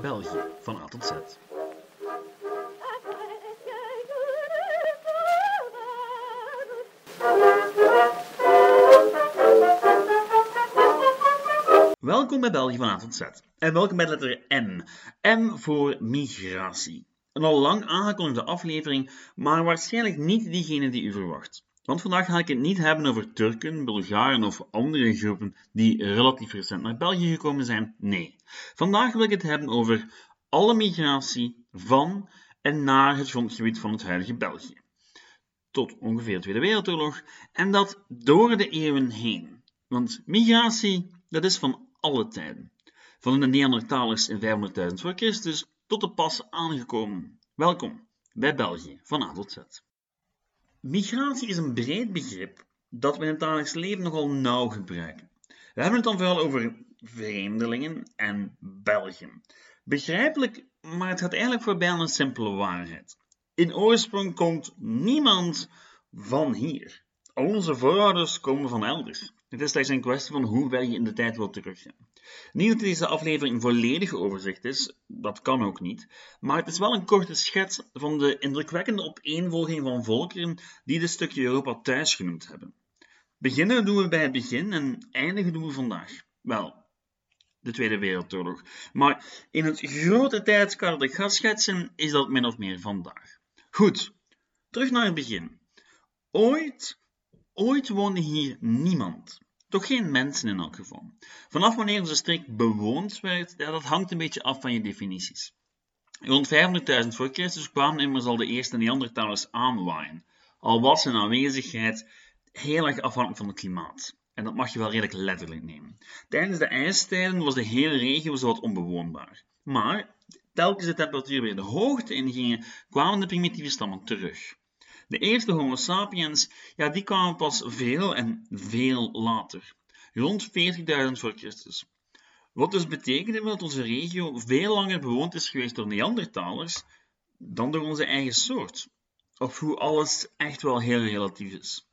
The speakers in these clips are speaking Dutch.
België van A tot Z. Welkom bij België van A tot Z. En welkom bij letter M. M voor migratie. Een al lang aangekondigde aflevering, maar waarschijnlijk niet diegene die u verwacht. Want vandaag ga ik het niet hebben over Turken, Bulgaren of andere groepen die relatief recent naar België gekomen zijn. Nee. Vandaag wil ik het hebben over alle migratie van en naar het grondgebied van het huidige België. Tot ongeveer de Tweede Wereldoorlog en dat door de eeuwen heen. Want migratie, dat is van alle tijden. Van de Neandertalers in 500.000 voor Christus tot de pas aangekomen. Welkom bij België van A tot Z. Migratie is een breed begrip dat we in het dagelijks leven nogal nauw gebruiken. We hebben het dan vooral over vreemdelingen en Belgen. Begrijpelijk, maar het gaat eigenlijk voorbij aan een simpele waarheid. In oorsprong komt niemand van hier. Onze voorouders komen van elders. Het is slechts een kwestie van hoe ver je in de tijd wilt teruggaan. Niet dat deze aflevering volledig overzicht is, dat kan ook niet, maar het is wel een korte schets van de indrukwekkende opeenvolging van volkeren die dit stukje Europa thuis genoemd hebben. Beginnen doen we bij het begin en eindigen doen we vandaag. Wel, de Tweede Wereldoorlog. Maar in het grote tijdskader dat ik ga schetsen, is dat min of meer vandaag. Goed, terug naar het begin. Ooit Ooit woonde hier niemand. Toch geen mensen in elk geval. Vanaf wanneer onze streek bewoond werd, ja, dat hangt een beetje af van je definities. Rond 500.000 voor Christus kwamen immers al de eerste Neandertalers aanwaaien, al was hun aanwezigheid heel erg afhankelijk van het klimaat. En dat mag je wel redelijk letterlijk nemen. Tijdens de ijstijden was de hele regio zowat onbewoonbaar. Maar telkens de temperatuur weer de hoogte ingingen, kwamen de primitieve stammen terug. De eerste Homo sapiens, ja, die kwamen pas veel en veel later, rond 40.000 voor Christus. Wat dus betekende dat onze regio veel langer bewoond is geweest door Neandertalers dan door onze eigen soort. Of hoe alles echt wel heel relatief is.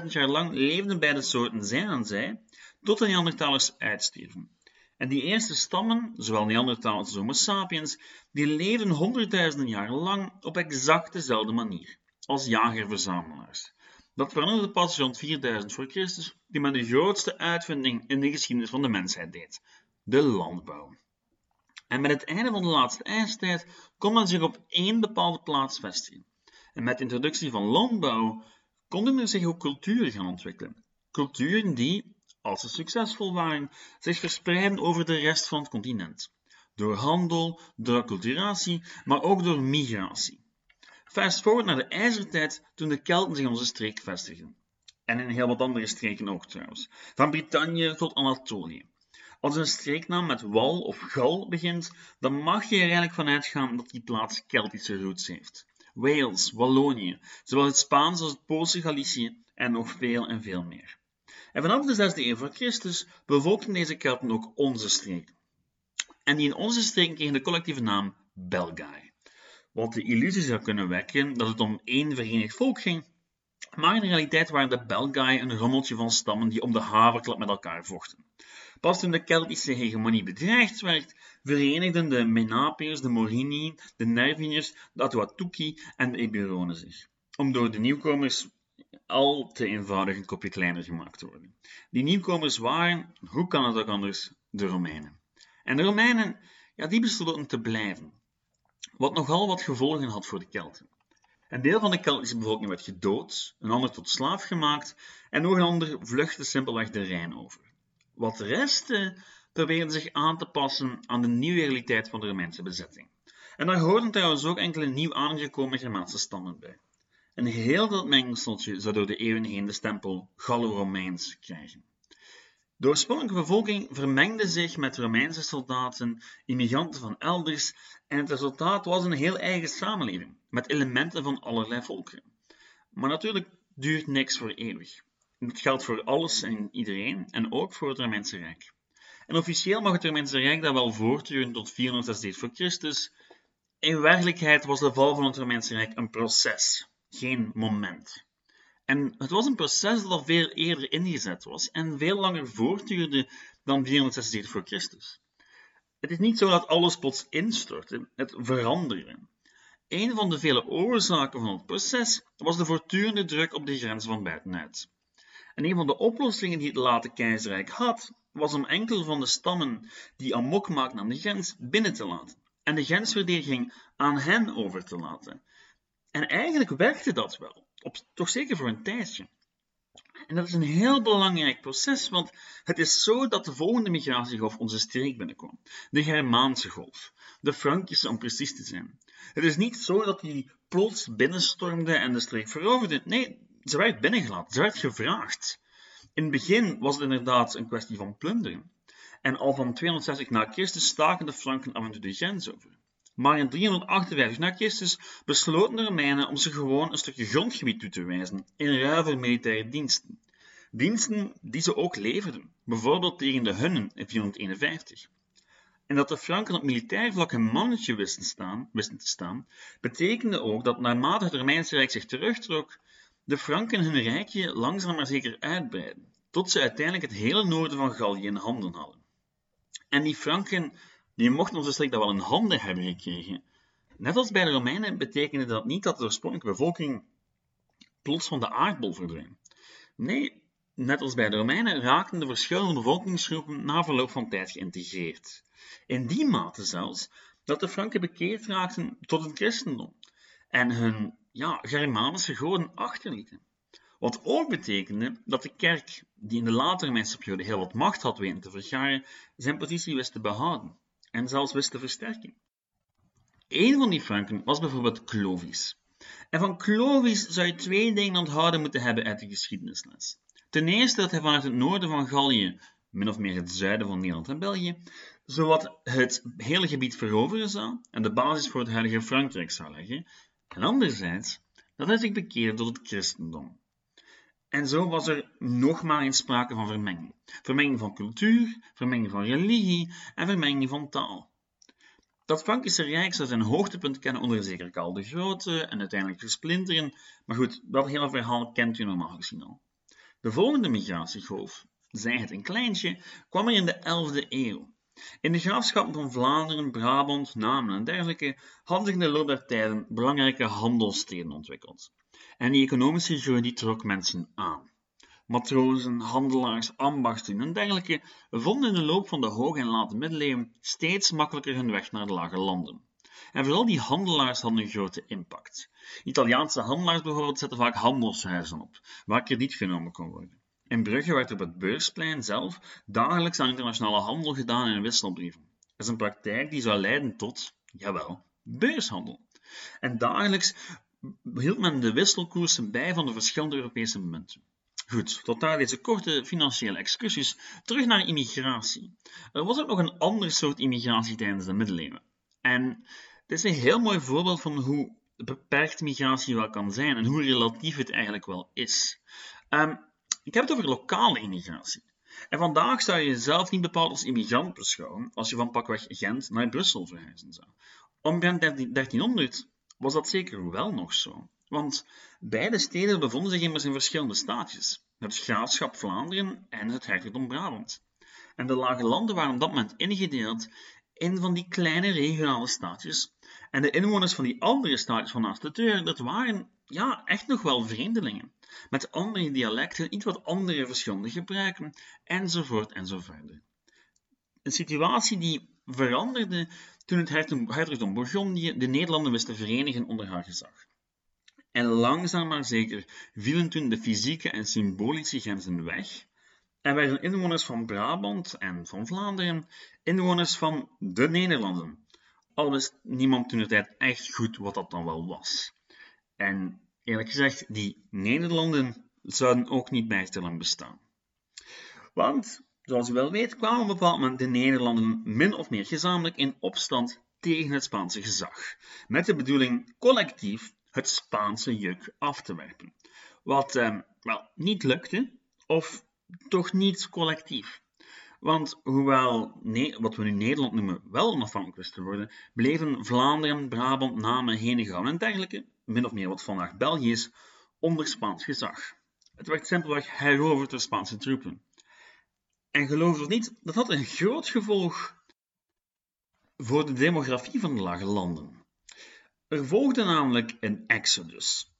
10.000 jaar lang leefden beide soorten zij aan zij, tot de Neandertalers uitstierven. En die eerste stammen, zowel Neandertalers als Homo sapiens, die leefden honderdduizenden jaren lang op exact dezelfde manier als jager-verzamelaars. Dat veranderde pas rond 4000 voor Christus, die met de grootste uitvinding in de geschiedenis van de mensheid deed: de landbouw. En met het einde van de laatste ijstijd kon men zich op één bepaalde plaats vestigen. En met de introductie van landbouw konden er zich ook culturen gaan ontwikkelen. Culturen die, als ze succesvol waren, zich verspreiden over de rest van het continent. Door handel, door acculturatie, maar ook door migratie. Fast forward naar de ijzertijd toen de Kelten zich onze streek vestigden. En in heel wat andere streken ook trouwens. Van Brittannië tot Anatolië. Als een streeknaam met wal of gal begint, dan mag je er eigenlijk van uitgaan dat die plaats Keltische roots heeft. Wales, Wallonië, zowel het Spaans als het Poolse Galicië en nog veel en veel meer. En vanaf de 6e eeuw voor Christus bevolkten deze Kelten ook onze streek. En die in onze streek kregen de collectieve naam Belgae wat de illusie zou kunnen wekken dat het om één verenigd volk ging. Maar in de realiteit waren de Belgae een rommeltje van stammen die om de haverklap met elkaar vochten. Pas toen de Keltische hegemonie bedreigd werd, verenigden de Menapiërs, de Morini, de Nerviniërs, de Atuatuki en de Eburonen zich, om door de nieuwkomers al te eenvoudig een kopje kleiner gemaakt te worden. Die nieuwkomers waren, hoe kan het ook anders, de Romeinen. En de Romeinen, ja, die besloten te blijven wat nogal wat gevolgen had voor de Kelten. Een deel van de Keltische bevolking werd gedood, een ander tot slaaf gemaakt en nog een ander vluchtte simpelweg de Rijn over. Wat de rest probeerden zich aan te passen aan de nieuwe realiteit van de Romeinse bezetting. En daar hoorden trouwens ook enkele nieuw aangekomen Germaanse stammen bij. En heel dat mengseltje zou door de eeuwen heen de stempel Gallo-Romeins krijgen. De oorspronkelijke bevolking vermengde zich met Romeinse soldaten, immigranten van elders en het resultaat was een heel eigen samenleving, met elementen van allerlei volkeren. Maar natuurlijk duurt niks voor eeuwig. Dat geldt voor alles en iedereen en ook voor het Romeinse Rijk. En officieel mag het Romeinse Rijk dat wel voortduren tot 460 voor Christus. In werkelijkheid was de val van het Romeinse Rijk een proces, geen moment. En het was een proces dat al veel eerder ingezet was en veel langer voortduurde dan 476 voor Christus. Het is niet zo dat alles plots instortte, het veranderde. Een van de vele oorzaken van het proces was de voortdurende druk op de grens van buitenuit. En een van de oplossingen die het late keizerrijk had, was om enkele van de stammen die amok maakten aan de grens binnen te laten en de grensverdediging aan hen over te laten. En eigenlijk werkte dat wel, toch zeker voor een tijdje. En dat is een heel belangrijk proces, want het is zo dat de volgende migratiegolf onze streek binnenkwam. De Germaanse golf, de Frankische om precies te zijn. Het is niet zo dat die plots binnenstormde en de streek veroverde. Nee, ze werd binnengelaten, ze werd gevraagd. In het begin was het inderdaad een kwestie van plunderen. En al van 260 na Christus staken de Franken af en toe de grens over. Maar in 358 na Christus besloten de Romeinen om ze gewoon een stukje grondgebied toe te wijzen in ruil voor militaire diensten. Diensten die ze ook leverden, bijvoorbeeld tegen de Hunnen in 451. En dat de Franken op militair vlak een mannetje wisten, staan, wisten te staan, betekende ook dat naarmate het Romeinse Rijk zich terugtrok, de Franken hun rijkje langzaam maar zeker uitbreiden, tot ze uiteindelijk het hele noorden van Gallië in handen hadden. En die Franken die mochten onze streek dat wel in handen hebben gekregen. Net als bij de Romeinen betekende dat niet dat de oorspronkelijke bevolking plots van de aardbol verdween. Nee, net als bij de Romeinen raakten de verschillende bevolkingsgroepen na verloop van tijd geïntegreerd. In die mate zelfs dat de Franken bekeerd raakten tot het christendom en hun ja, Germanische goden achterlieten. Wat ook betekende dat de kerk, die in de latere Romeinse periode heel wat macht had weten te vergaren, zijn positie wist te behouden en zelfs wist te versterken. Een van die Franken was bijvoorbeeld Clovis. En van Clovis zou je twee dingen onthouden moeten hebben uit de geschiedenisles. Ten eerste dat hij vanuit het noorden van Gallië, min of meer het zuiden van Nederland en België, zowat het hele gebied veroveren zou en de basis voor het huidige Frankrijk zou leggen, en anderzijds dat hij zich bekeerde tot het christendom. En zo was er nogmaals eens sprake van vermenging. Vermenging van cultuur, vermenging van religie en vermenging van taal. Dat Frankische Rijk zou zijn hoogtepunt kennen onder zeker Karl de Grote en uiteindelijk versplinteren, maar goed, dat hele verhaal kent u normaal gezien al. De volgende migratiegolf, zij het een kleintje, kwam er in de 11e eeuw. In de graafschappen van Vlaanderen, Brabant, Namen en dergelijke hadden zich in de loop der tijden belangrijke handelssteden ontwikkeld. En die economische groei trok mensen aan. Matrozen, handelaars, ambachten en dergelijke vonden in de loop van de hoge en late middeleeuwen steeds makkelijker hun weg naar de lage landen. En vooral die handelaars hadden een grote impact. Italiaanse handelaars bijvoorbeeld zetten vaak handelshuizen op, waar krediet genomen kon worden. In Brugge werd op het beursplein zelf dagelijks aan internationale handel gedaan in wisselbrieven. Dat is een praktijk die zou leiden tot, jawel, beurshandel. En dagelijks hield men de wisselkoersen bij van de verschillende Europese munten. Goed, tot daar deze korte financiële excursies. Terug naar immigratie. Er was ook nog een ander soort immigratie tijdens de middeleeuwen. En dit is een heel mooi voorbeeld van hoe beperkt migratie wel kan zijn en hoe relatief het eigenlijk wel is. Um, ik heb het over lokale immigratie. En vandaag zou je jezelf niet bepaald als immigrant beschouwen als je van pakweg Gent naar Brussel verhuizen zou. Omtrent 1300 was dat zeker wel nog zo. Want beide steden bevonden zich immers in verschillende staatjes. Het graafschap Vlaanderen en het hertogdom Brabant. En de lage landen waren op dat moment ingedeeld in van die kleine regionale staatjes. En de inwoners van die andere staatjes van naast de deur, dat waren ja, echt nog wel vreemdelingen. Met andere dialecten, iets wat andere verschillende gebruiken, enzovoort enzovoort. Een situatie die veranderde toen het hertogdom Bourgondië de Nederlanden wist te verenigen onder haar gezag. En langzaam maar zeker vielen toen de fysieke en symbolische grenzen weg en werden inwoners van Brabant en van Vlaanderen inwoners van de Nederlanden. Al wist niemand toen de tijd echt goed wat dat dan wel was. En eerlijk gezegd, die Nederlanden zouden ook niet bij te lang bestaan. Want Zoals u wel weet kwamen op bepaald moment de Nederlanden min of meer gezamenlijk in opstand tegen het Spaanse gezag, met de bedoeling collectief het Spaanse juk af te werpen. Wat eh, wel niet lukte, of toch niet collectief. Want hoewel nee, wat we nu Nederland noemen wel onafhankelijk is te worden, bleven Vlaanderen, Brabant, Namen, Henegouwen en dergelijke, min of meer wat vandaag België is, onder Spaans gezag. Het werd simpelweg heroverd door Spaanse troepen. En geloof het niet, dat had een groot gevolg voor de demografie van de lage landen. Er volgde namelijk een exodus.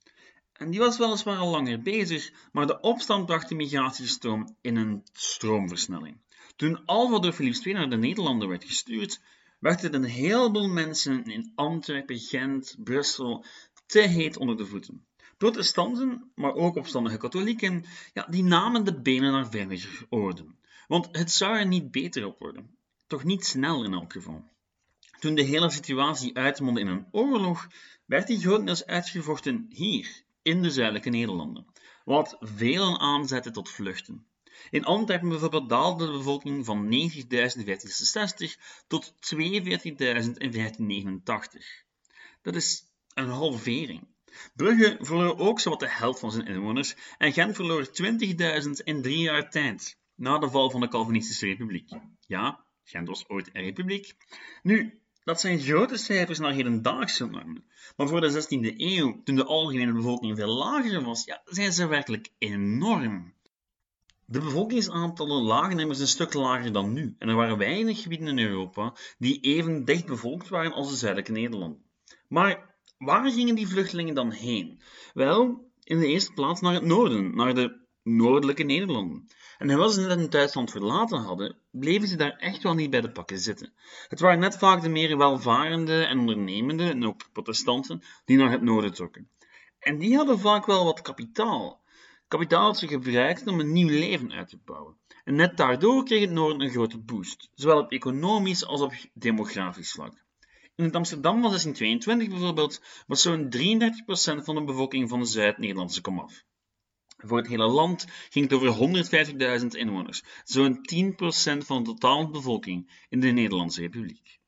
En die was weliswaar al langer bezig, maar de opstand bracht de migratiestroom in een stroomversnelling. Toen Alva door Philips II naar de Nederlanden werd gestuurd, werd het een heleboel mensen in Antwerpen, Gent, Brussel te heet onder de voeten. Protestanten, maar ook opstandige katholieken, ja, die namen de benen naar veiliger oorden. Want het zou er niet beter op worden. Toch niet snel in elk geval. Toen de hele situatie uitmondde in een oorlog, werd die grotendeels uitgevochten hier, in de zuidelijke Nederlanden, wat velen aanzette tot vluchten. In Antwerpen bijvoorbeeld daalde de bevolking van 90.000 in 1560 tot 42.000 in 1589. Dat is een halvering. Brugge verloor ook zowat de helft van zijn inwoners en Gent verloor 20.000 in drie jaar tijd, na de val van de Calvinistische Republiek. Ja, Gent was ooit een republiek. Nu, dat zijn grote cijfers naar hedendaagse normen. Maar voor de 16e eeuw, toen de algemene bevolking veel lager was, ja, zijn ze werkelijk enorm. De bevolkingsaantallen lagen immers een stuk lager dan nu en er waren weinig gebieden in Europa die even dicht bevolkt waren als de zuidelijke Nederlanden. Maar waar gingen die vluchtelingen dan heen? Wel, in de eerste plaats naar het noorden, naar de noordelijke Nederlanden. En terwijl ze net in Duitsland verlaten hadden, bleven ze daar echt wel niet bij de pakken zitten. Het waren net vaak de meer welvarende en ondernemende, en ook protestanten, die naar het noorden trokken. En die hadden vaak wel wat kapitaal. Kapitaal dat ze gebruikten om een nieuw leven uit te bouwen. En net daardoor kreeg het noorden een grote boost, zowel op economisch als op demografisch vlak. In het Amsterdam van 1622 bijvoorbeeld was zo'n 33% van de bevolking van de Zuid-Nederlandse komaf. Voor het hele land ging het over 150.000 inwoners, zo'n 10% van de totale bevolking in de Nederlandse Republiek.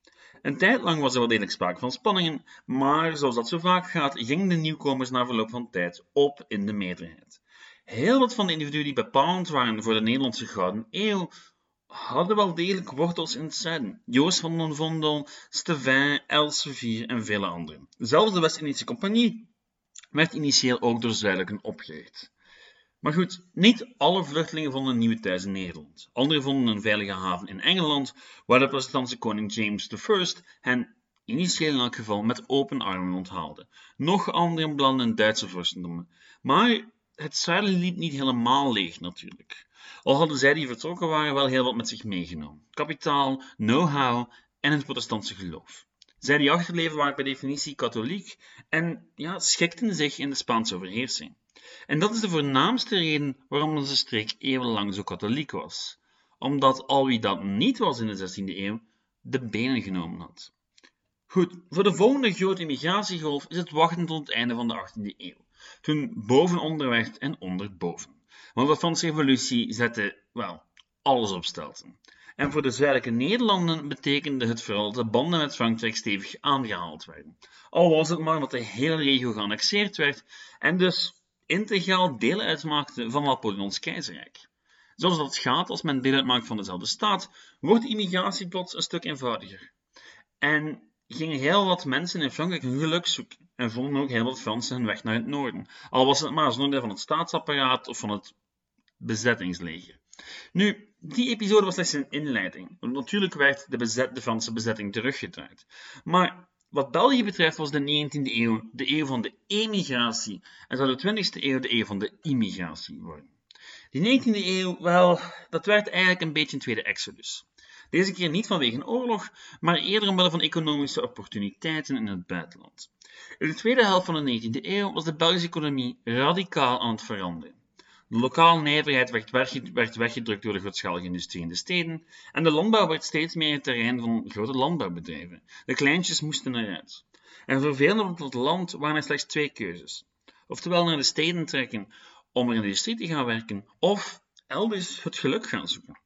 Een tijd lang was er wel degelijk sprake van spanningen, maar zoals dat zo vaak gaat, gingen de nieuwkomers na verloop van tijd op in de meerderheid. Heel wat van de individuen die bepalend waren voor de Nederlandse Gouden Eeuw hadden wel degelijk wortels in het zuiden. Joost van den Vondel, Stevin, Elsevier en vele anderen. Zelfs de West-Indische Compagnie werd initieel ook door zuidelijken opgericht. Maar goed, niet alle vluchtelingen vonden een nieuwe thuis in Nederland. Anderen vonden een veilige haven in Engeland, waar de protestantse koning James I hen initieel in elk geval met open armen onthaalde. Nog anderen belanden in Duitse vorstendommen. Maar het zuiden liep niet helemaal leeg natuurlijk. Al hadden zij die vertrokken waren wel heel wat met zich meegenomen. Kapitaal, know-how en het protestantse geloof. Zij die achterbleven waren per definitie katholiek en ja, schikten zich in de Spaanse overheersing. En dat is de voornaamste reden waarom onze streek eeuwenlang zo katholiek was. Omdat al wie dat niet was in de 16e eeuw, de benen genomen had. Goed, voor de volgende grote migratiegolf is het wachten tot het einde van de 18e eeuw, toen boven onder werd en onder boven. Want de Franse revolutie zette, wel, alles op stelten. En voor de zuidelijke Nederlanden betekende het vooral dat de banden met Frankrijk stevig aangehaald werden. Al was het maar dat de hele regio geannexeerd werd en dus integraal deel uitmaakte van Napoleons keizerrijk. Zoals dat gaat als men deel uitmaakt van dezelfde staat, wordt immigratie plots een stuk eenvoudiger. En gingen heel wat mensen in Frankrijk hun geluk zoeken en vonden ook heel wat Fransen hun weg naar het noorden, al was het maar zonder van het staatsapparaat of van het bezettingsleger. Nu, die episode was slechts een inleiding, natuurlijk werd de, bezet, de Franse bezetting teruggedraaid. Maar wat België betreft was de 19e eeuw de eeuw van de emigratie en zou de 20e eeuw de eeuw van de immigratie worden. Die 19e eeuw, wel, dat werd eigenlijk een beetje een tweede exodus. Deze keer niet vanwege een oorlog, maar eerder omwille van economische opportuniteiten in het buitenland. In de tweede helft van de 19e eeuw was de Belgische economie radicaal aan het veranderen. De lokale nijverheid werd, weggedrukt door de grootschalige industrie in de steden en de landbouw werd steeds meer het terrein van grote landbouwbedrijven. De kleintjes moesten eruit. En voor velen op het platteland waren er slechts twee keuzes. Oftewel naar de steden trekken om er in de industrie te gaan werken, of elders het geluk gaan zoeken.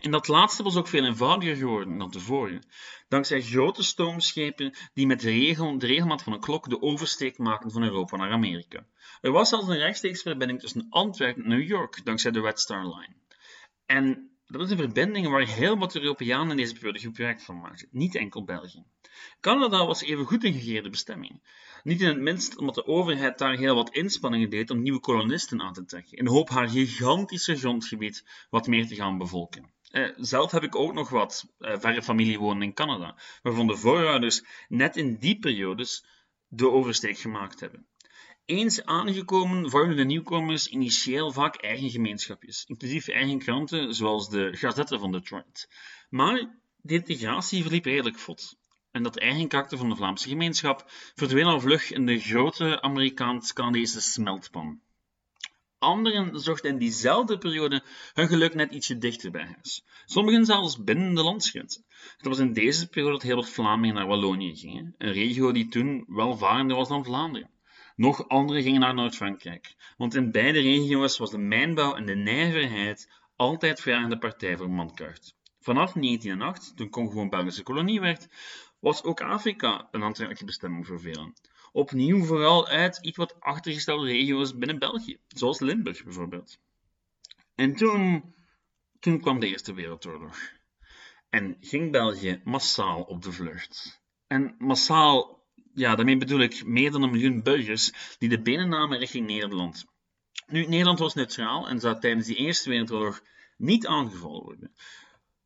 En dat laatste was ook veel eenvoudiger geworden dan tevoren, dankzij grote stoomschepen die met de, regel, de regelmaat van een klok de oversteek maakten van Europa naar Amerika. Er was zelfs een rechtstreeks verbinding tussen Antwerpen en New York, dankzij de Red Star Line. En dat is een verbinding waar heel wat Europeanen in deze periode gebruik van maakten, niet enkel België. Canada was even goed een gegeerde bestemming. Niet in het minst omdat de overheid daar heel wat inspanningen deed om nieuwe kolonisten aan te trekken, in hoop haar gigantische grondgebied wat meer te gaan bevolken. Eh, zelf heb ik ook nog wat eh, verre familie wonen in Canada, waarvan de voorouders net in die periodes de oversteek gemaakt hebben. Eens aangekomen vormden de nieuwkomers initieel vaak eigen gemeenschapjes, inclusief eigen kranten zoals de Gazette van Detroit. Maar de integratie verliep redelijk vlot. En dat eigen karakter van de Vlaamse gemeenschap verdween al vlug in de grote Amerikaans-Canadese smeltpan. Anderen zochten in diezelfde periode hun geluk net ietsje dichter bij huis. Sommigen zelfs binnen de landsgrenzen. Het was in deze periode dat heel wat Vlamingen naar Wallonië gingen, een regio die toen welvarender was dan Vlaanderen. Nog anderen gingen naar Noord-Frankrijk, want in beide regio's was de mijnbouw en de nijverheid altijd vragende partij voor mankracht. Vanaf 1908, toen Congo een Belgische kolonie werd, was ook Afrika een aantrekkelijke bestemming voor velen. Opnieuw vooral uit iets wat achtergestelde regio's binnen België, zoals Limburg bijvoorbeeld. En toen, toen kwam de Eerste Wereldoorlog. En ging België massaal op de vlucht. En massaal ja, daarmee bedoel ik meer dan een miljoen burgers die de benen namen richting Nederland. Nu, Nederland was neutraal en zou tijdens die Eerste Wereldoorlog niet aangevallen worden.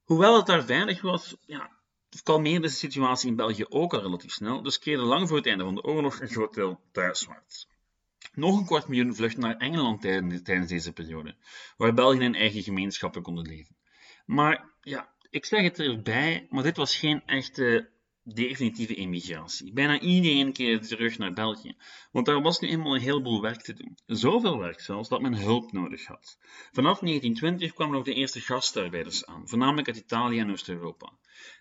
Hoewel het daar veilig was, ja, kalmeerde de situatie in België ook al relatief snel, dus keerde lang voor het einde van de oorlog een groot deel thuiswaarts. Nog een kwart miljoen vluchtte naar Engeland tijdens deze periode, waar België in eigen gemeenschappen konden leven. Maar ja, ik zeg het erbij, maar dit was geen echte definitieve emigratie. Bijna iedereen keerde terug naar België, want daar was nu eenmaal een heleboel werk te doen. Zoveel werk zelfs dat men hulp nodig had. Vanaf 1920 kwamen ook de eerste gastarbeiders aan, voornamelijk uit Italië en Oost-Europa,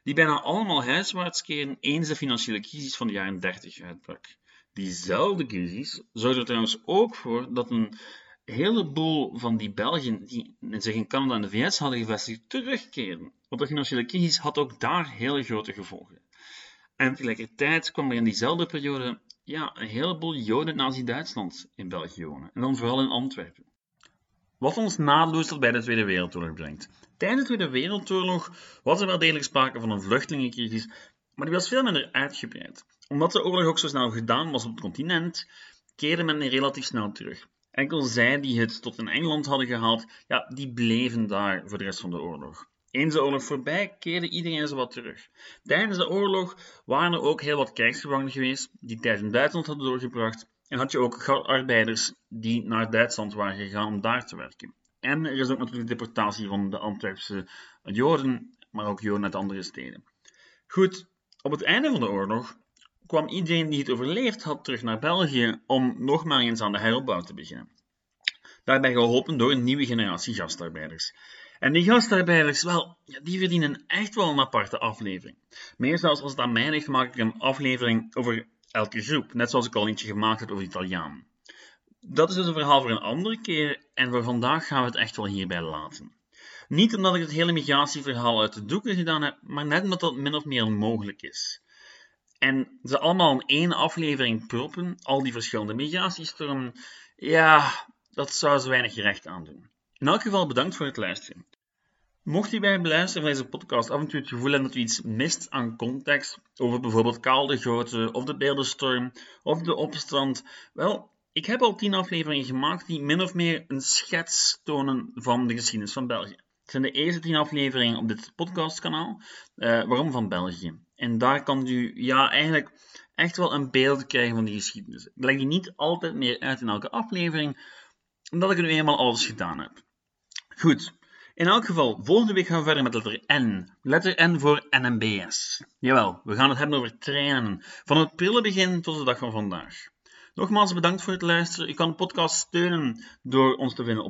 die bijna allemaal huiswaarts keren eens de financiële crisis van de jaren 30 uitbrak. Diezelfde crisis zorgde er trouwens ook voor dat een heleboel van die Belgen die zich in Canada en de VS hadden gevestigd, terugkeerden. Want de financiële crisis had ook daar hele grote gevolgen. En tegelijkertijd kwam er in diezelfde periode ja, een heleboel Joden Nazi-Duitsland in België wonen. En dan vooral in Antwerpen. Wat ons naadloos tot bij de Tweede Wereldoorlog brengt. Tijdens de Tweede Wereldoorlog was er wel degelijk sprake van een vluchtelingencrisis, maar die was veel minder uitgebreid. Omdat de oorlog ook zo snel gedaan was op het continent, keerde men relatief snel terug. Enkel zij die het tot in Engeland hadden gehaald, ja, die bleven daar voor de rest van de oorlog. Eens de oorlog voorbij keerde iedereen zo wat terug. Tijdens de oorlog waren er ook heel wat krijgsgevangenen geweest die tijd in Duitsland hadden doorgebracht. En had je ook arbeiders die naar Duitsland waren gegaan om daar te werken. En er is ook natuurlijk de deportatie van de Antwerpse Joden, maar ook Joden uit andere steden. Goed, op het einde van de oorlog kwam iedereen die het overleefd had terug naar België om nog maar eens aan de heropbouw te beginnen. Daarbij geholpen door een nieuwe generatie gastarbeiders. En die gastarbeiders, wel, die verdienen echt wel een aparte aflevering. Meer zelfs als het aan mij ligt, maak ik een aflevering over elke groep, net zoals ik al eentje gemaakt heb over Italiaan. Dat is dus een verhaal voor een andere keer en voor vandaag gaan we het echt wel hierbij laten. Niet omdat ik het hele migratieverhaal uit de doeken gedaan heb, maar net omdat dat min of meer onmogelijk is. En ze allemaal in één aflevering proppen, al die verschillende migratiestormen, ja, dat zou ze weinig recht aandoen. In elk geval bedankt voor het luisteren. Mocht je bij het beluisteren van deze podcast af en toe het gevoel hebben dat u iets mist aan context over bijvoorbeeld Kaal de Grote of de Beeldenstorm of de opstand, wel, ik heb al tien afleveringen gemaakt die min of meer een schets tonen van de geschiedenis van België. Het zijn de eerste tien afleveringen op dit podcastkanaal. Uh, waarom van België? En daar kan u ja, eigenlijk echt wel een beeld krijgen van die geschiedenis. Ik leg die niet altijd meer uit in elke aflevering, omdat ik nu eenmaal alles gedaan heb. Goed. In elk geval, volgende week gaan we verder met letter N. Letter N voor NMBS. Jawel, we gaan het hebben over trainen. Van het prille begin tot de dag van vandaag. Nogmaals bedankt voor het luisteren. Je kan de podcast steunen door ons te vinden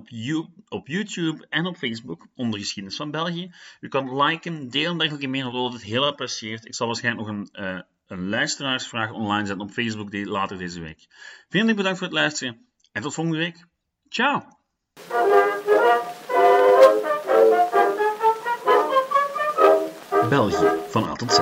op, YouTube en op Facebook onder Geschiedenis van België. U kan liken, delen en dergelijke meer, dat wordt het heel apprecieerd. Ik zal waarschijnlijk nog een, uh, een luisteraarsvraag online zetten op Facebook later deze week. Vriendelijk bedankt voor het luisteren en tot volgende week. Ciao! België van A tot Z.